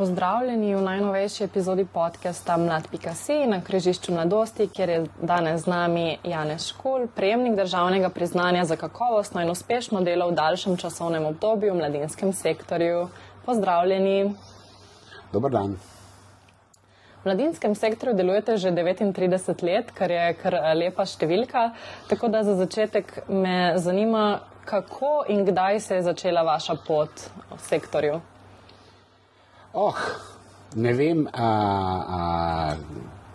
Pozdravljeni v najnovejši epizodi podcasta Mlad.si na križišču mladosti, kjer je danes z nami Janez Škul, prejemnik državnega priznanja za kakovostno in uspešno delo v daljšem časovnem obdobju v mladinskem sektorju. Pozdravljeni. Dobar dan. V mladinskem sektorju delujete že 39 let, kar je kar lepa številka. Tako da za začetek me zanima, kako in kdaj se je začela vaša pot v sektorju. Oh, ne vem, a, a,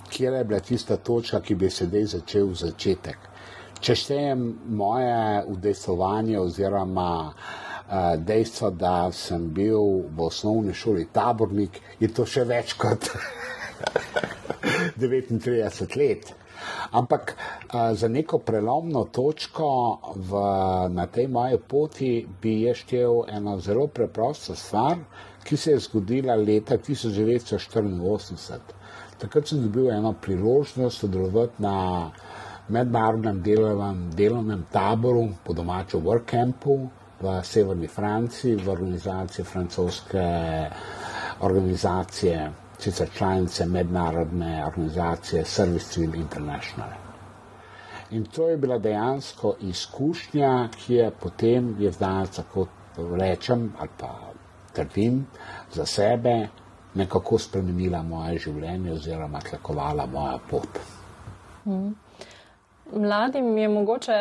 kje je bila tista točka, ki bi se zdaj začel začetek. Če štejem moje udejstvovanje oziroma a, dejstvo, da sem bil v osnovni šoli tabornik, je to še več kot 39 let. Ampak a, za neko prelomno točko v, na tej moji poti bi je štel eno zelo preprosto stvar, ki se je zgodila leta 1984. Takrat sem dobil eno priložnost sodelovati na mednarodnem delovnem, delovnem taboru po domačem workcampu v severni Franciji, v organizaciji francoske organizacije, sicer članice mednarodne organizacije Service Civil International. In to je bila dejansko izkušnja, ki je potem, je zdaj tako rečem, ali pa trdim za sebe, nekako spremenila moje življenje oziroma tlakovala moja pot. Mhm. Mladim je mogoče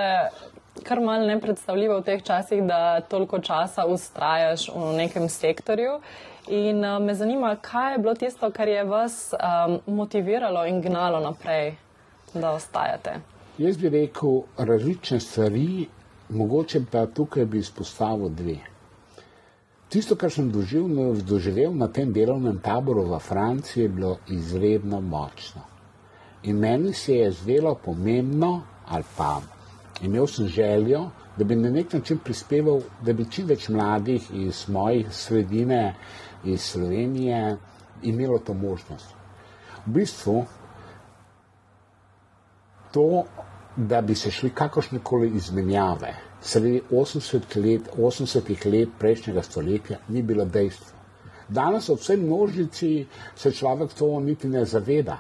kar mal nepredstavljivo v teh časih, da toliko časa ustrajaš v nekem sektorju. In uh, me zanima, kaj je bilo tisto, kar je vas um, motiviralo in gnalo naprej, da ostajate. Jaz bi rekel različne stvari, mogoče pa tukaj bi izpostavil dve. Tisto, kar sem doživel, doživel na tem delovnem taboru v Franciji, je bilo izredno močno. In meni se je zdelo pomembno, ali pa imel sem željo, da bi na nek način prispeval, da bi čim več mladih iz mojih sredine, iz Slovenije, imelo to možnost. V bistvu to, da bi se šli kakršne koli izmenjave, sredi 80 let, 80 let prejšnjega stoletja ni bilo dejstvo. Danes v vsej množici se človek to niti ne zaveda,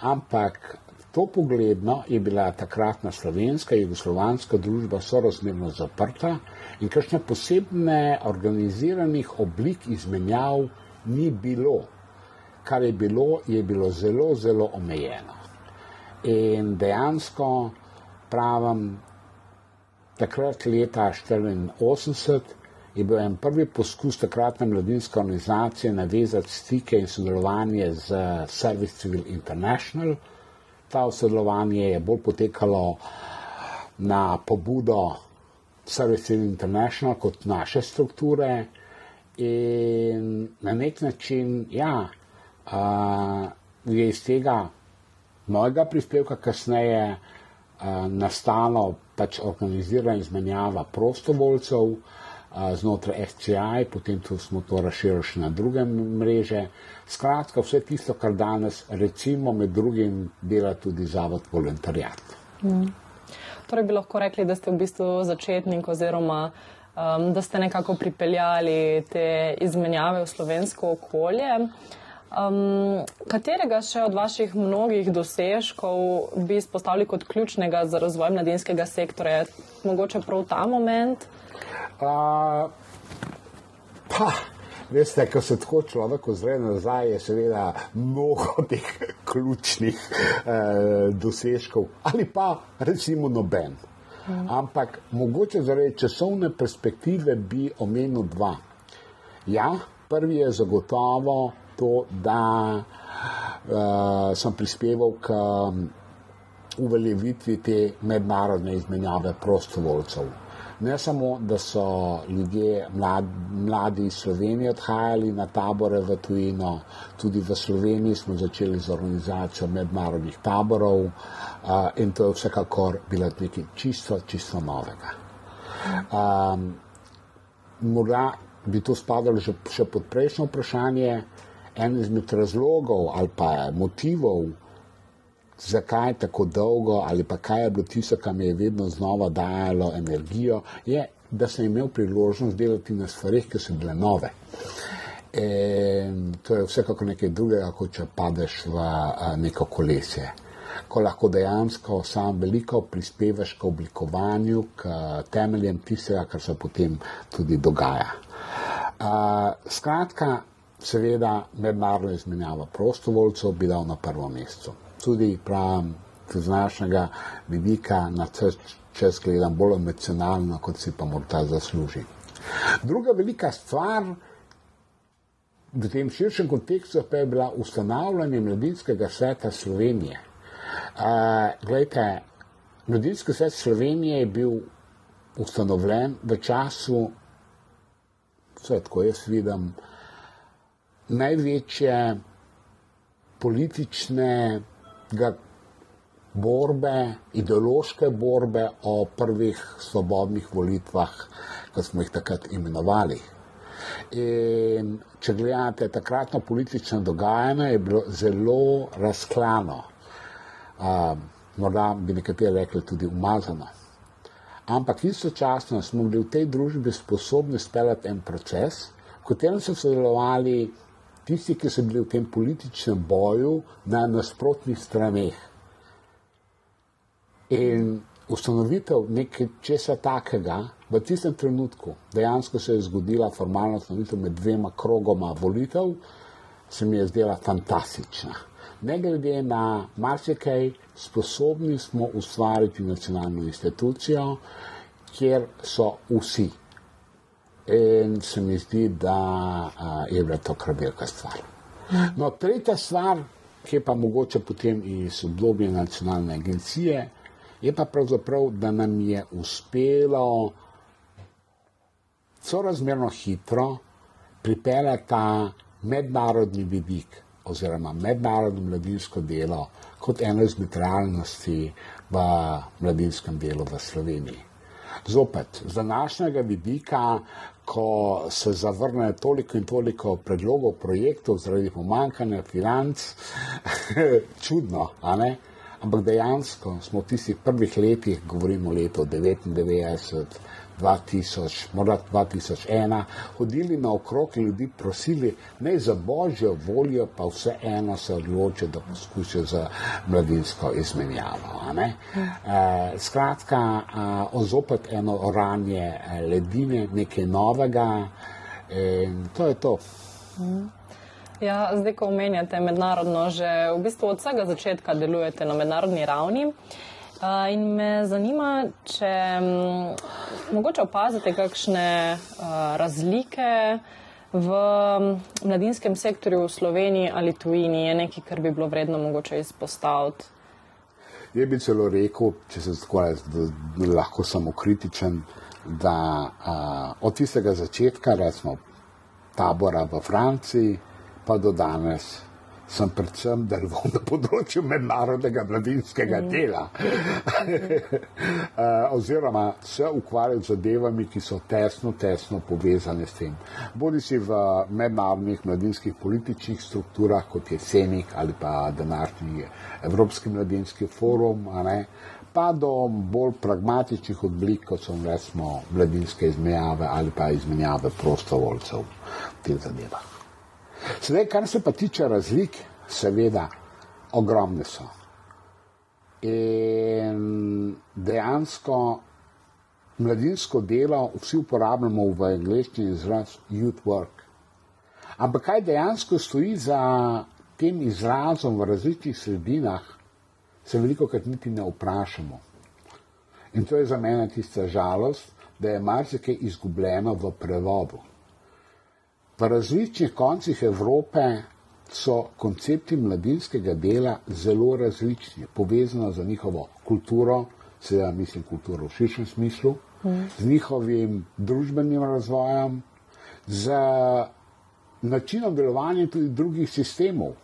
ampak to pogledno je bila takratna slovenska in jugoslovanska družba sorazmerno zaprta in kakšne posebne organiziranih oblik izmenjav ni bilo. Kar je bilo, je bilo zelo, zelo omejeno. In dejansko pravim, takrat leta 1984 je bil en prvi poskus takratne mladinske organizacije navezati stike in sodelovanje z Service Civil International. Ta sodelovanje je bolj potekalo na pobudo Service International kot naše strukture in na nek način, ja, uh, je iz tega mojega prispevka kasneje uh, nastalo pač organizirana izmenjava prostovoljcev znotraj FCI, potem to smo to razširili še na druge mreže. Skratka, vse tisto, kar danes recimo med drugim dela tudi Zavod Voluntarijat. Mm. Torej bi lahko rekli, da ste v bistvu začetnik oziroma um, da ste nekako pripeljali te izmenjave v slovensko okolje. Um, katerega še od vaših mnogih dosežkov bi izpostavili kot ključnega za razvoj mladinskega sektorja? Mogoče prav ta moment? Uh, pa, veste, ko se tako človek ozre nazaj, je seveda mnogo teh ključnih eh, dosežkov ali pa recimo noben. Hmm. Ampak mogoče zaradi časovne perspektive bi omenil dva. Ja, prvi je zagotovo to, da uh, sem prispeval k uveljavitvi te mednarodne izmenjave prostovoljcev. Ne samo, da so ljudje mlad, mladi iz Slovenije odhajali na tabore v tujino, tudi v Sloveniji smo začeli z organizacijo mednarodnih taborov uh, in to je vsekakor bilo nekaj čisto, čisto novega. Um, morda bi to spadalo še pod prejšnjo vprašanje, en izmed razlogov ali pa motivov, zakaj tako dolgo ali pa kaj je bilo tisto, kar mi je vedno znova dajalo energijo, je, da sem imel priložnost delati na stvarih, ki so bile nove. E, to je vsekako nekaj drugega, kot če padeš v neko kolesje. Ko lahko dejansko sam veliko prispevaš k oblikovanju, k temeljem tistega, kar se potem tudi dogaja. Skratka, seveda, mednarodna izmenjava prostovoljcev bi dal na prvo mesto. Tudi pravim, z našega vidika na čez gledam bolj emocionalno, kot si pa morda zasluži. Druga velika stvar, v tem širšem kontekstu pa je bila ustanavljanje mladinskega sveta Slovenije. Uh, glejte, mladinski svet Slovenije je bil ustanovljen v času, vse tako jaz vidim, največje politične borbe, ideološke borbe o prvih svobodnih volitvah, kot smo jih takrat imenovali. In če gledate takratno politično dogajanje, je bilo zelo razklano. Uh, morda bi nekateri rekli tudi umazano. Ampak istočasno smo bili v tej družbi sposobni speljati en proces, v katerem so sodelovali tisti, ki so bili v tem političnem boju na nasprotnih straneh. In ustanovitev nekaj česa takega v tistem trenutku, dejansko se je zgodila formalna ustanovitev med dvema krogoma volitev, se mi je zdela fantastična. Ne glede na marsikaj, sposobni smo ustvariti nacionalno institucijo, kjer so vsi. In se mi zdi, da je bila to kar velika stvar. No, tretja stvar, ki je pa mogoče potem iz obdobja nacionalne agencije, je pa pravzaprav, da nam je uspelo sorazmerno hitro pripeljati ta mednarodni vidik oziroma mednarodno mladinsko delo kot eno izmed realnosti v mladinskem delu v Sloveniji. Zopet, z današnjega vidika, ko se zavrne toliko in toliko predlogov, projektov zaradi pomankanja financ, čudno, a ne? ampak dejansko smo v tistih prvih letih, govorimo o letu 99, 2000, morda 2001, hodili naokrog in ljudi prosili, ne za božjo voljo, pa vseeno se odločijo, da poskusijo za mladinsko izmenjavo. E, skratka, e, zopet eno oranje ledine, nekaj novega in to je to. Mm. Ja, zdaj, ko omenjate mednarodno, že v bistvu od vsega začetka delujete na mednarodni ravni. Uh, in me zanima, če um, mogoče opazite kakšne uh, razlike v mladinskem sektorju v Sloveniji ali tujini, je nekaj, kar bi bilo vredno mogoče izpostaviti. Je bi celo rekel, če se tako reče, lahko samo kritičen, da uh, od tistega začetka, recimo tabora v Franciji, pa do danes sem predvsem deloval na področju mednarodnega mladinskega mm. dela. Eh, oziroma se ukvarjal z zadevami, ki so tesno, tesno povezane s tem. Bodi si v mednarodnih mladinskih političnih strukturah, kot je Senik ali pa današnji Evropski mladinski forum, pa do bolj pragmatičnih oblik, kot so recimo mladinske izmenjave ali pa izmenjave prostovoljcev v teh zadevah. Sedaj, kar se pa tiče razlik, seveda, ogromne so. In dejansko mladinsko delo vsi uporabljamo v angleščini izraz youth work. Ampak kaj dejansko stoji za tem izrazom v različnih sredinah, se veliko krat niti ne vprašamo. In to je za mene tista žalost, da je marsikaj izgubljeno v prevodu. V različnih koncih Evrope so koncepti mladinskega dela zelo različni, povezano z njihovo kulturo, seveda mislim kulturo v širšem smislu, mm. z njihovim družbenim razvojem, z načinom delovanja tudi drugih sistemov.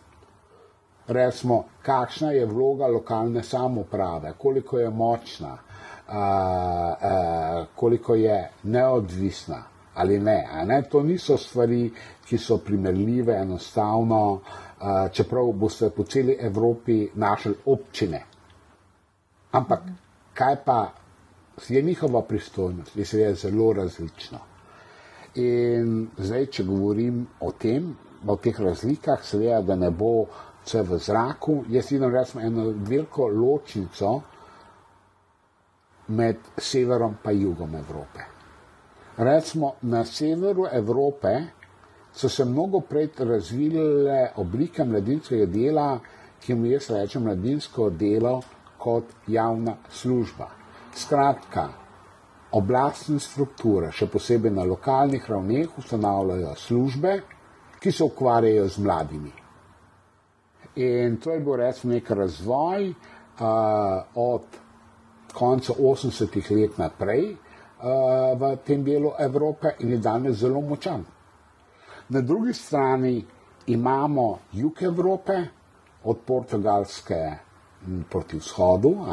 Recimo, kakšna je vloga lokalne samoprave, koliko je močna, a, a, koliko je neodvisna ali ne, ne. To niso stvari, ki so primerljive enostavno, čeprav boste po celi Evropi našli občine. Ampak kaj pa je njihova pristojnost, je seveda zelo različno. In zdaj, če govorim o tem, o teh razlikah, seveda, da ne bo vse v zraku. Jaz vidim recimo eno veliko ločnico med severom in jugom Evrope. Recimo na severu Evrope so se mnogo prej razvile oblike mladinskega dela, ki mu jaz rečem mladinsko delo kot javna služba. Skratka, oblastne strukture, še posebej na lokalnih ravneh, ustanavljajo službe, ki se ukvarjajo z mladimi. In to je bil recimo nek razvoj uh, od konca 80-ih let naprej v tem delu Evrope in je danes zelo močan. Na drugi strani imamo jug Evrope, od Portugalske proti vzhodu, uh,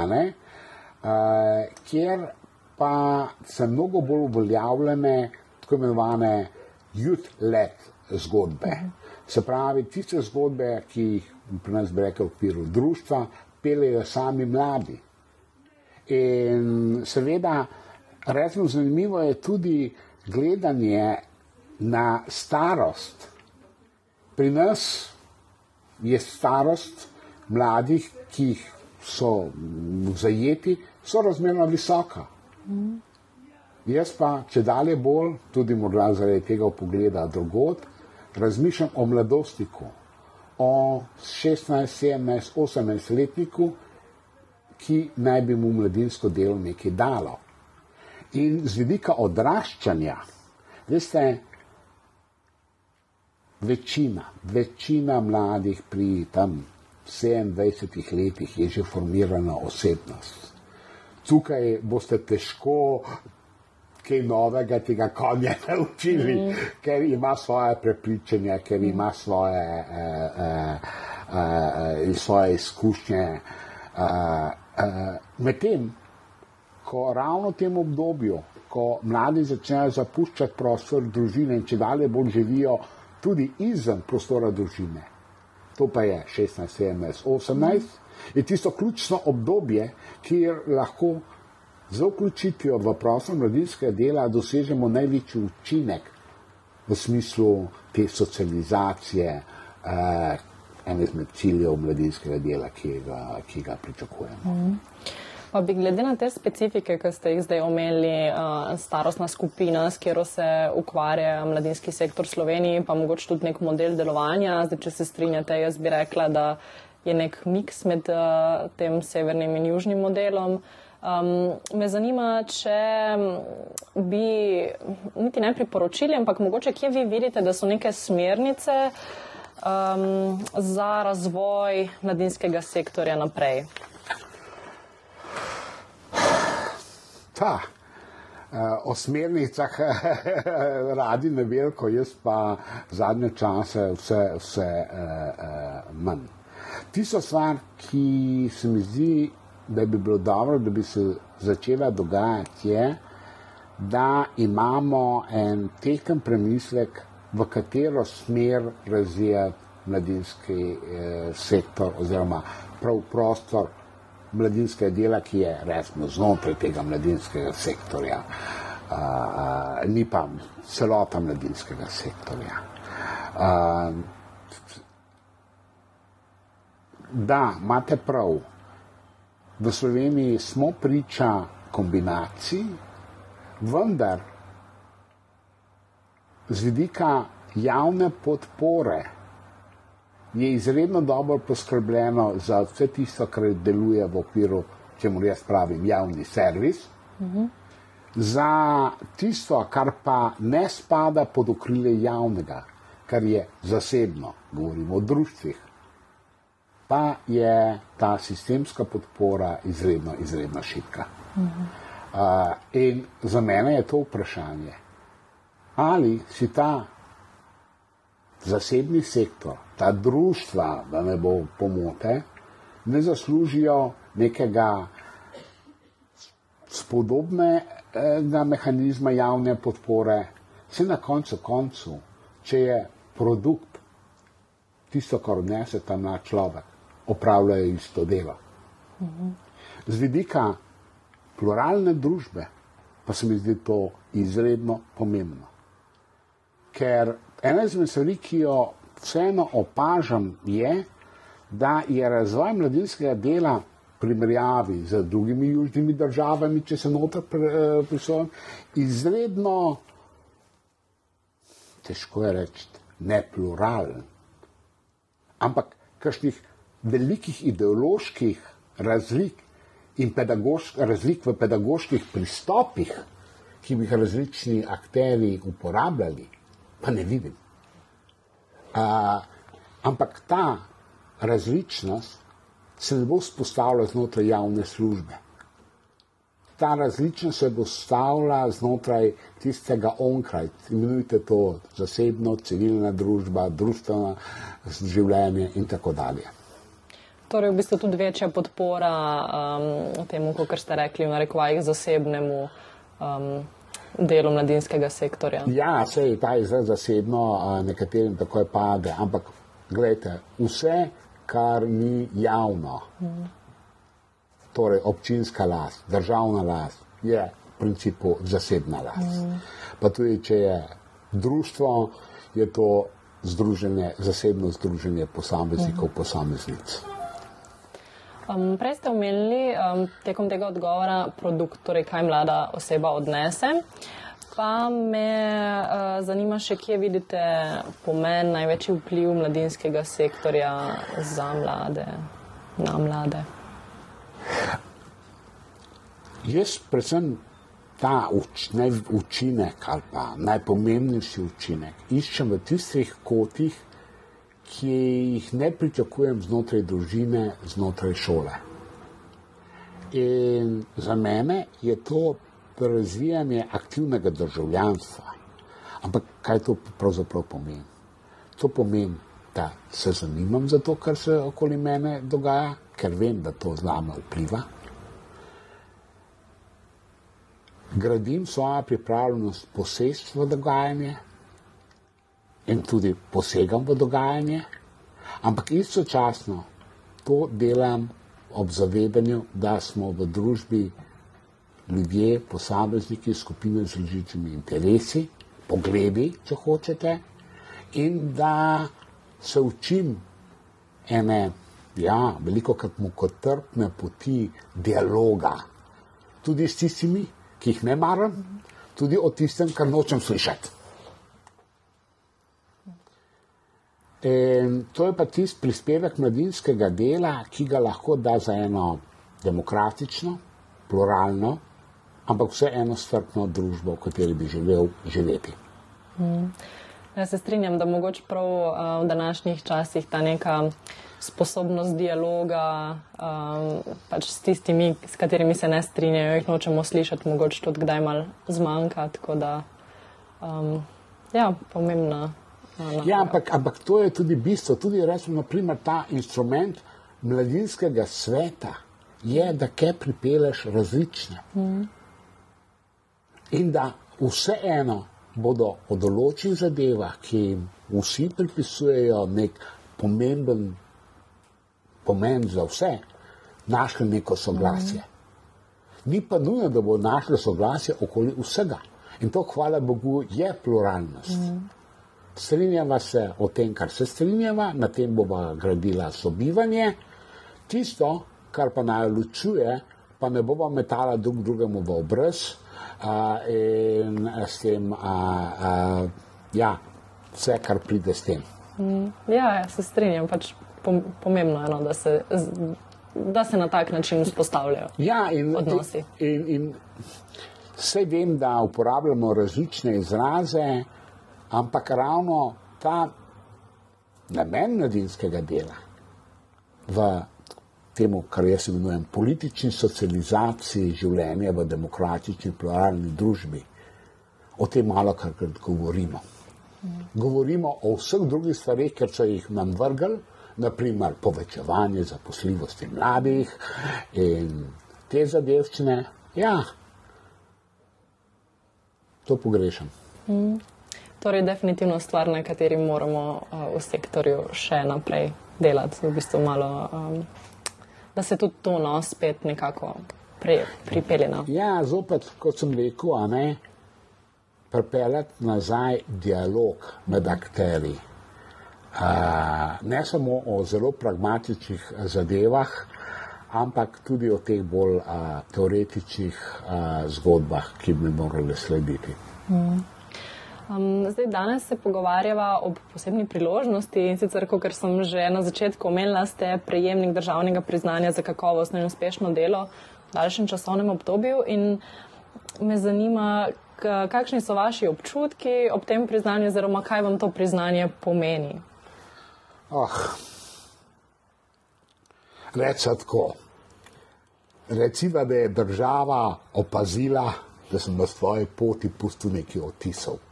kjer pa so mnogo bolj uveljavljene tako imenovane youth-led zgodbe. Se pravi, tiste zgodbe, ki jih pri nas bi rekel v okviru društva, pelejo sami mladi. In seveda, recimo zanimivo je tudi gledanje na starost. Pri nas je starost mladih, ki so zajeti, so razmerno visoka. Mm. Jaz pa, če dalje bolj, tudi morda zaradi tega pogleda drugod, razmišljam o mladostiku, o 16, 17, 18 letniku, ki naj bi mu mladinsko delo nekaj dalo. In z vidika odraščanja, veste, večina, večina mladih pri tam 27 letih je že formirana osebnost tukaj boste težko kaj novega tega konja naučili, mm. ker ima svoje prepričanje, ker ima svoje, uh, uh, uh, svoje izkušnje. Uh, uh, Medtem, ko ravno v tem obdobju, ko mladi začnejo zapuščati prostor družine in če dalje bolj živijo tudi izven prostora družine, to pa je 16, 17, 18, je tisto ključno obdobje, kjer lahko z vključitvijo v prostor mladinskega dela dosežemo največji učinek v smislu te socializacije, eh, en izmed ciljev mladinskega dela, ki ga, ki ga pričakujemo. Mm. Pa bi glede na te specifike, ki ste jih zdaj omenili, uh, starostna skupina, s katero se ukvarja mladinski sektor Slovenije, pa mogoče tudi nek model delovanja. Zdaj, če se strinjate, jaz bi rekla, da je nek miks med uh, tem severnim in južnim modelom. Um, me zanima, če bi, niti ne priporočili, ampak mogoče kje vi vidite, da so neke smernice um, za razvoj mladinskega sektorja naprej. Ta. O smernicah radi ne veliko, jaz pa zadnje čase vse, vse uh, uh, manj. Tisto stvar, ki se mi zdi, da bi bilo dobro, da bi se začela dogajati, je, da imamo en teken premislek, v katero smer razvijati mladinski eh, sektor oziroma prav prostor mladinskega dela, ki je resno znotraj tega mladinskega sektorja, uh, ni pa celota mladinskega sektorja. Uh, da, imate prav. V Sloveniji smo priča kombinaciji, vendar z vidika javne podpore je izredno dobro poskrbljeno za vse tisto, kar deluje v okviru, če mu jaz pravim, javni servis. Mhm. Za tisto, kar pa ne spada pod okrilje javnega, kar je zasebno, govorimo o društvih, pa je ta sistemska podpora izredno, izredno šipka. Uh, in za mene je to vprašanje, ali si ta zasebni sektor, ta društva, da ne bo pomote, ne zaslužijo nekega spodobnega mehanizma javne podpore, se na koncu koncu, če je produkt tisto, kar odnese ta mlad človek, opravljajo isto delo. Z vidika pluralne družbe pa se mi zdi to izredno pomembno. Ker ena izmed stvari, ki jo vseeno opažam, je, da je razvoj mladinskega dela v primerjavi z drugimi južnimi državami, če se noter prisvojim, izredno, težko je reči, ne pluralen, ampak kakšnih velikih ideoloških razlik in razlik v pedagoških pristopih, ki bi jih različni akteri uporabljali, pa ne vidim. Uh, ampak ta različnost se ne bo spostavila znotraj javne službe. Ta različnost se bo stavila znotraj tistega onkraj, imenujte to zasebno, civilna družba, družbeno življenje in tako dalje. Torej, v bistvu tudi večja podpora um, temu, kot ste rekli, v narekovajih zasebnemu um, delu mladinskega sektorja. Ja, se je ta izraz zasebno, nekaterim takoj pade, ampak gledajte, vse, kar ni javno, mm. torej občinska last, državna last, je v principu zasebna last. Mm. Pa tudi, če je društvo, je to združenje, zasebno združenje posameznikov, mm. posameznic. Um, prej ste omenili um, tekom tega odgovora produkt, torej kaj mlada oseba odnese. Pa me uh, zanima še, kje vidite pomen, največji vpliv mladinskega sektorja za mlade, na mlade. Jaz predvsem ta uč, učinek ali pa najpomembnejši učinek iščem v tistih kotih, ki jih ne pričakujem znotraj družine, znotraj šole. In za mene je to razvijanje aktivnega državljanstva. Ampak kaj to pravzaprav pomeni? To pomeni, da se zanimam za to, kar se okoli mene dogaja, ker vem, da to z nami vpliva. Gradim svojo pripravljenost posestva dogajanja, in tudi posegam v dogajanje, ampak istočasno to delam ob zavedanju, da smo v družbi ljudje, posamezniki, skupine z različnimi interesi, pogledi, če hočete, in da se učim ene, ja, veliko krat mu kot trpne poti dialoga, tudi s tistimi, ki jih ne maram, tudi o tistem, kar nočem slišati. In to je pa tisti prispevek mladinskega dela, ki ga lahko da za eno demokratično, pluralno, ampak vseeno strpno družbo, v kateri bi želel živeti. Hmm. Jaz se strinjam, da mogoče prav uh, v današnjih časih ta neka sposobnost dialoga um, pač s tistimi, s katerimi se ne strinjajo, jih nočemo slišati, mogoče tudi kdaj mal zmanjka. Tako da, um, ja, pomembna. Ja, ampak, ampak to je tudi bistvo. Tudi recimo, naprimer, ta instrument mladinskega sveta je, da kaj pripeleš različne. Mm. In da vseeno bodo o določenih zadevah, ki jim vsi pripisujejo nek pomemben pomen za vse, našli neko soglasje. Mm. Ni pa nujno, da bo našli soglasje okoli vsega. In to, hvala Bogu, je pluralnost. Mm. Strinjava se o tem, kar se strinjava, na tem bova gradila sobivanje. Tisto, kar pa naj ločuje, pa ne bova metala drug drugemu v obraz a, in s tem, a, a, ja, vse, kar pride s tem. Mm, ja, ja, se strinjam, pač pomembno je, no, da, se, da se na tak način vzpostavljajo ja, in, odnosi. In, in, in vse vem, da uporabljamo različne izraze ampak ravno ta namen mladinskega dela v tem, kar jaz imenujem politični socializaciji življenja v demokratični, pluralni družbi, o tem malo kar govorimo. Govorimo o vseh drugih stvarih, ker so jih nam vrgli, naprimer povečevanje zaposljivosti mladih in te zadevčine. Ja, to pogrešam. Mm. Torej, definitivno stvar, na kateri moramo uh, v sektorju še naprej delati, v bistvu malo, um, da se tudi to no, spet nekako pripelje. No. Ja, zopet, kot sem rekel, a ne pripeljati nazaj dialog med akteri. ne samo o zelo pragmatičnih zadevah, ampak tudi o teh bolj a, teoretičnih a, zgodbah, ki bi morali slediti. Mm. Um, zdaj, danes se pogovarjava o posebni priložnosti in sicer, kot sem že na začetku omenila, ste prejemnik državnega priznanja za kakovostno in uspešno delo v daljšem časovnem obdobju. In me zanima, kakšni so vaši občutki ob tem priznanju, oziroma kaj vam to priznanje pomeni. Oh. Rečemo tako. Recimo, da je država opazila, da sem na svoji poti pustil nekaj otisov.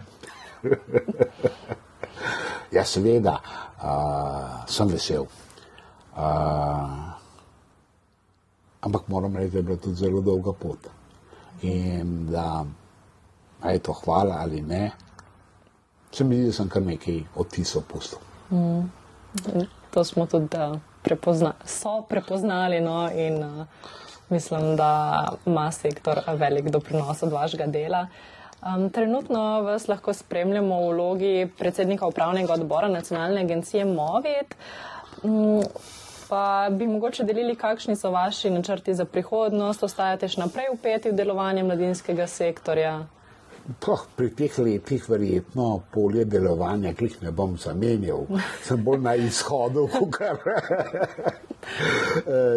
ja, seveda, uh, sem vesel. Uh, ampak moram reči, da je bila tudi zelo dolga pot. In da je to hvala ali ne, se mi zdi, da sem kar nekaj otisov pustil. Mm. To smo tudi prepozna prepoznali. No, in, uh, mislim, da ima sektor velik doprinos od vašega dela. Um, trenutno vas lahko spremljamo v vlogi predsednika upravnega odbora nacionalne agencije Movit. Um, pa bi mogoče delili, kakšni so vaši načrti za prihodnost, ostajate še naprej upeti v delovanje mladinskega sektorja? Poh, pri teh letih verjetno polje delovanja, ki jih ne bom zamenjal, sem bolj na izhodu, kot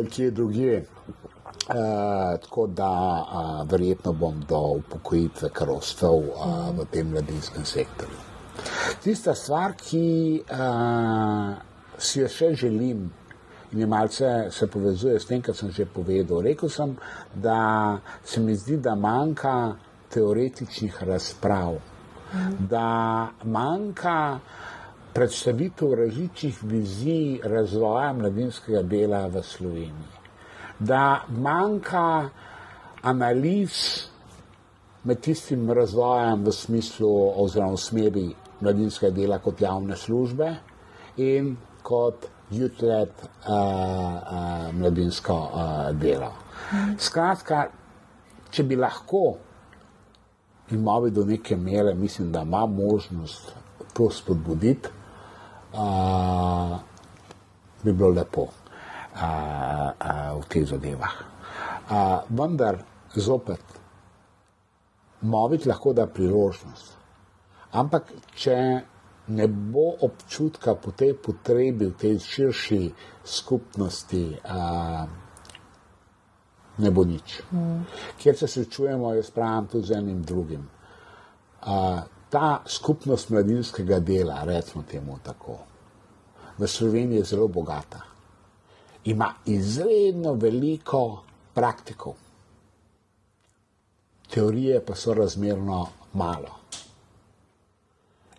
kje drugje. Uh, tako da uh, verjetno bom do upokojitve kar ostal uh, v tem mladinskem sektorju. Tista stvar, ki uh, si jo še želim in je malce se povezuje s tem, kar sem že povedal. Rekl sem, da se mi zdi, da manjka teoretičnih razprav, mm. da manjka predstavitev različnih vizij razvoja mladinskega dela v Sloveniji da manjka analiz med tistim razvojem v smislu oziroma v smeri mladinskega dela kot javne službe in kot jutlet uh, uh, mladinsko uh, delo. Skratka, če bi lahko imeli do neke mere, mislim, da ima možnost to spodbuditi, uh, bi bilo lepo a, a, v teh zadevah. A, vendar zopet, Movit lahko da priložnost. Ampak, če ne bo občutka po tej potrebi v tej širši skupnosti, a, ne bo nič. Mm. Ker se srečujemo, jaz pravim tudi z enim drugim. A, ta skupnost mladinskega dela, recimo temu tako, v Sloveniji je zelo bogata ima izredno veliko praktikov, teorije pa so razmerno malo.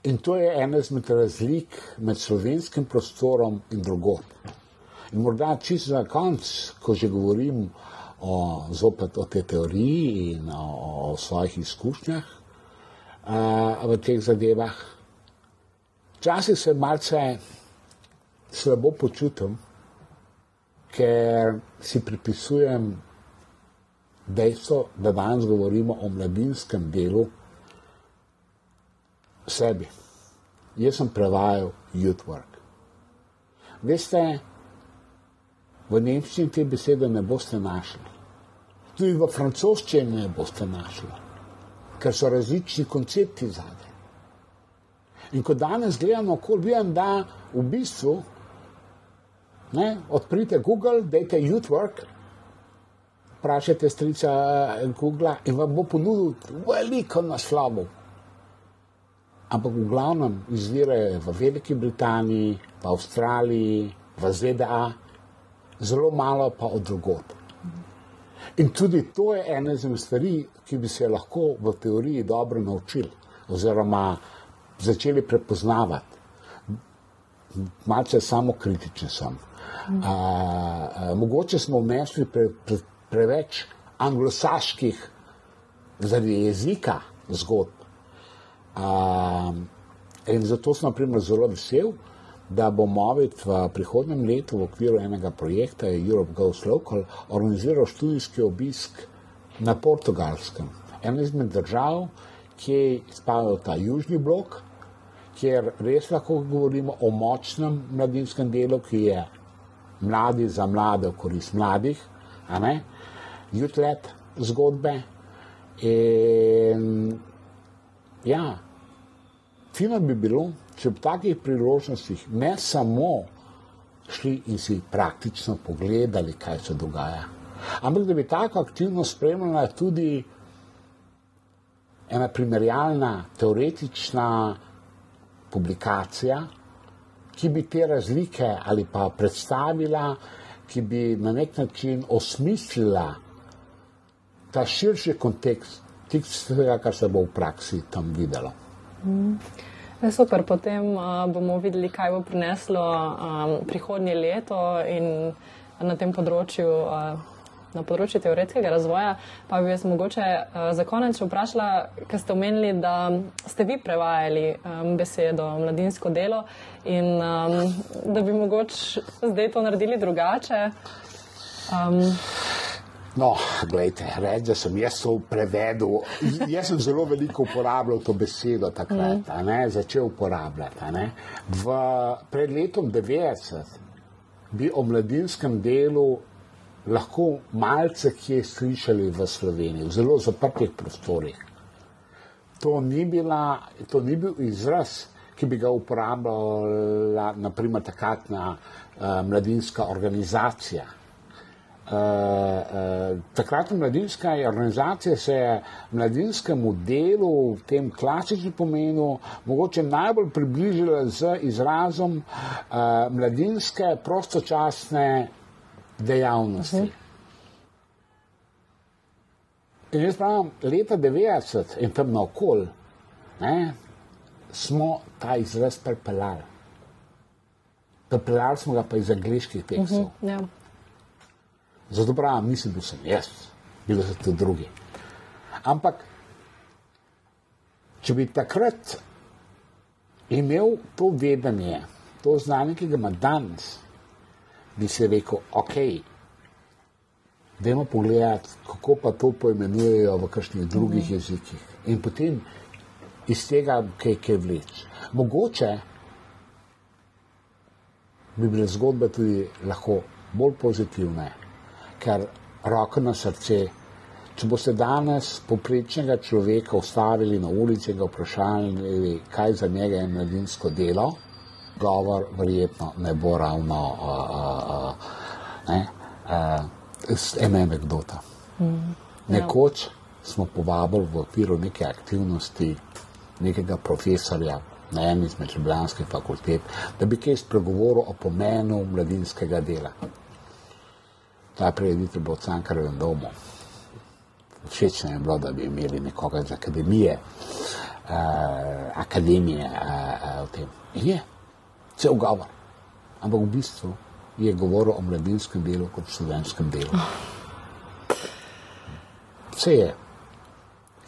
In to je ena izmed razlik med slovenskim prostorom in drugim. In morda čisto za konec, ko že govorim o, zopet o tej teoriji in o, o svojih izkušnjah a, v teh zadevah, včasih se malce slabo počutim, ker si pripisujem dejstvo, da danes govorimo o mladinskem delu sebi. Jaz sem prevajal youth work. Veste, v nemščini te besede ne boste našli. Tudi v francoščini ne boste našli, ker so različni koncepti zadaj. In ko danes gledamo, ko vidim, da v bistvu Ne? Odprite Google, dajte Youth Work, vprašajte strica eh, Google in vam bo ponudil veliko naslovov. Ampak v glavnem izvirajo v Veliki Britaniji, v Avstraliji, v ZDA, zelo malo pa od drugot. In tudi to je ena izmed stvari, ki bi se lahko v teoriji dobro naučili oziroma začeli prepoznavati. Malce samo kritičen sem. A, a, mogoče smo vnesli pre, pre, preveč anglosaških zaradi jezika zgodb. A, in zato sem naprimer zelo vesel, da bo Movit v prihodnem letu v okviru enega projekta Europe Goes Local organiziral študijski obisk na portugalskem. En izmed držav, ki spadajo v ta južni blok kjer res lahko govorimo o močnem mladinskem delu, ki je mladi za mlade, v korist mladih, jutlet zgodbe. In, ja, fino bi bilo, če ob takih priložnostih ne samo šli in si praktično pogledali, kaj se dogaja, ampak da bi tako aktivnost spremljala tudi ena primerjalna, teoretična publikacija, ki bi te razlike ali pa predstavila, ki bi na nek način osmislila ta širši kontekst tega, kar se bo v praksi tam videlo. Mm. Super, potem uh, bomo videli, kaj bo prineslo um, prihodnje leto in na tem področju. Uh, na področju teoretskega razvoja, pa bi vas mogoče uh, za konec vprašala, ker ste omenili, da ste vi prevajali um, besedo mladinsko delo in um, da bi mogoče zdaj to naredili drugače. Um, No, gledajte, reči, da sem jaz to prevedel. Jaz sem zelo veliko uporabljal to besedo takrat, mm. ne, začel uporabljati. V, pred letom 90 bi o mladinskem delu lahko malce kje slišali v Sloveniji, v zelo zaprtih prostorih. To ni, bila, to ni bil izraz, ki bi ga uporabljala naprimer takratna uh, mladinska organizacija. Uh, uh, takratna mladinska organizacija se je mladinskemu delu v tem klasičnem pomenu mogoče najbolj približila z izrazom uh, mladinske prostočasne dejavnosti. Uh -huh. In jaz pravim, leta 90 in tam naokol smo ta izraz prepeljali. Prepeljali smo ga pa iz angliških tekstov. Uh -huh, yeah. Zato pravim, nisem bil sem jaz, bili so tudi drugi. Ampak, če bi takrat imel to vedenje, to znanje, ki ga ima danes, bi se rekel, ok, dajmo pogledati, kako pa to poimenujejo v kakšnih drugih mm. jezikih. In potem iz tega, kaj je vleč. Mogoče bi bile zgodbe tudi lahko bolj pozitivne, ker roko na srce, če boste danes poprečnega človeka ustavili na ulici in ga vprašali, kaj za njega je mladinsko delo, govor verjetno ne bo ravno uh, uh, ne, uh, ena anekdota. Mm, Nekoč smo povabili v okviru neke aktivnosti nekega profesorja na eni izmed ljubljanskih fakultet, da bi kaj spregovoril o pomenu mladinskega dela. Ta prijeditelj bo v Cankarevem domu. Všeč nam je bilo, da bi imeli nekoga iz akademije, uh, akademije uh, uh, v tem. In je, cel govor. Ampak v bistvu je govoril o mladinskem delu kot študentskem delu. Vse je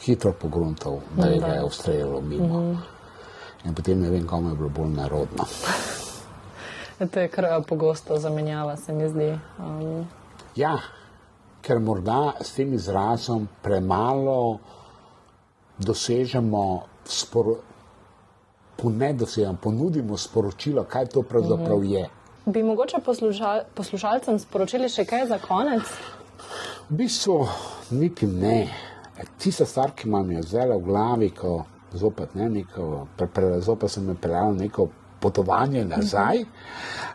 hitro pogruntal, da je ga ustrelilo mimo. Mm -hmm. In potem ne vem, komu je bilo bolj narodno. To je kar pogosto zamenjava, se mi zdi. Um... Ja, ker morda s tem izrazom premalo dosežemo sporočilo ne dosegamo, ponudimo sporočilo, kaj to pravzaprav mhm. je. Bi mogoče poslušal, poslušalcem sporočili še kaj za konec? V bistvu niti ne. Tista stvar, ki imam je zelo v glavi, ko zopet ne neko, pre, pre, zopet sem me peljal neko potovanje nazaj,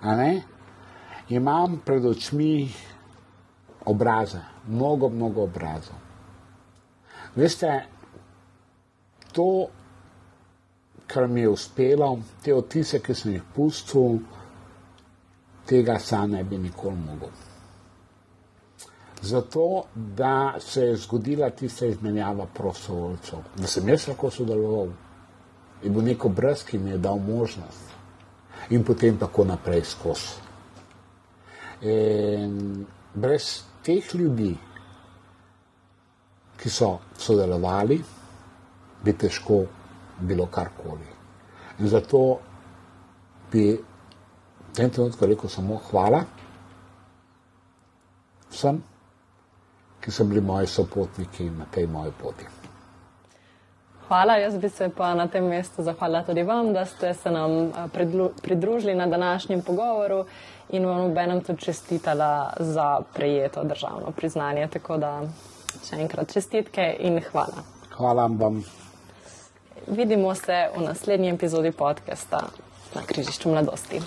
a ne, imam pred očmi obraze, mnogo, mnogo obrazov. Veste, to kar mi je uspelo, te otise, ki sem jih pustil, tega sam ne bi nikoli mogel. Zato, da se je zgodila tista izmenjava prostovoljcev, da sem jaz lahko sodeloval in bo neko brez, ki mi je dal možnost in potem tako naprej skozi. In brez teh ljudi, ki so sodelovali, bi težko bilo karkoli. In zato bi v tem trenutku rekel samo hvala vsem, ki so bili moji sopotniki na tej moji poti. Hvala, jaz bi se pa na tem mestu zahvalila tudi vam, da ste se nam eh, pridružili na današnjem pogovoru in vam obenem tudi čestitala za prejeto državno priznanje. Tako da še enkrat čestitke in hvala. Hvala vam. Vidimo se v naslednji epizodi podcasta na križišču mladosti.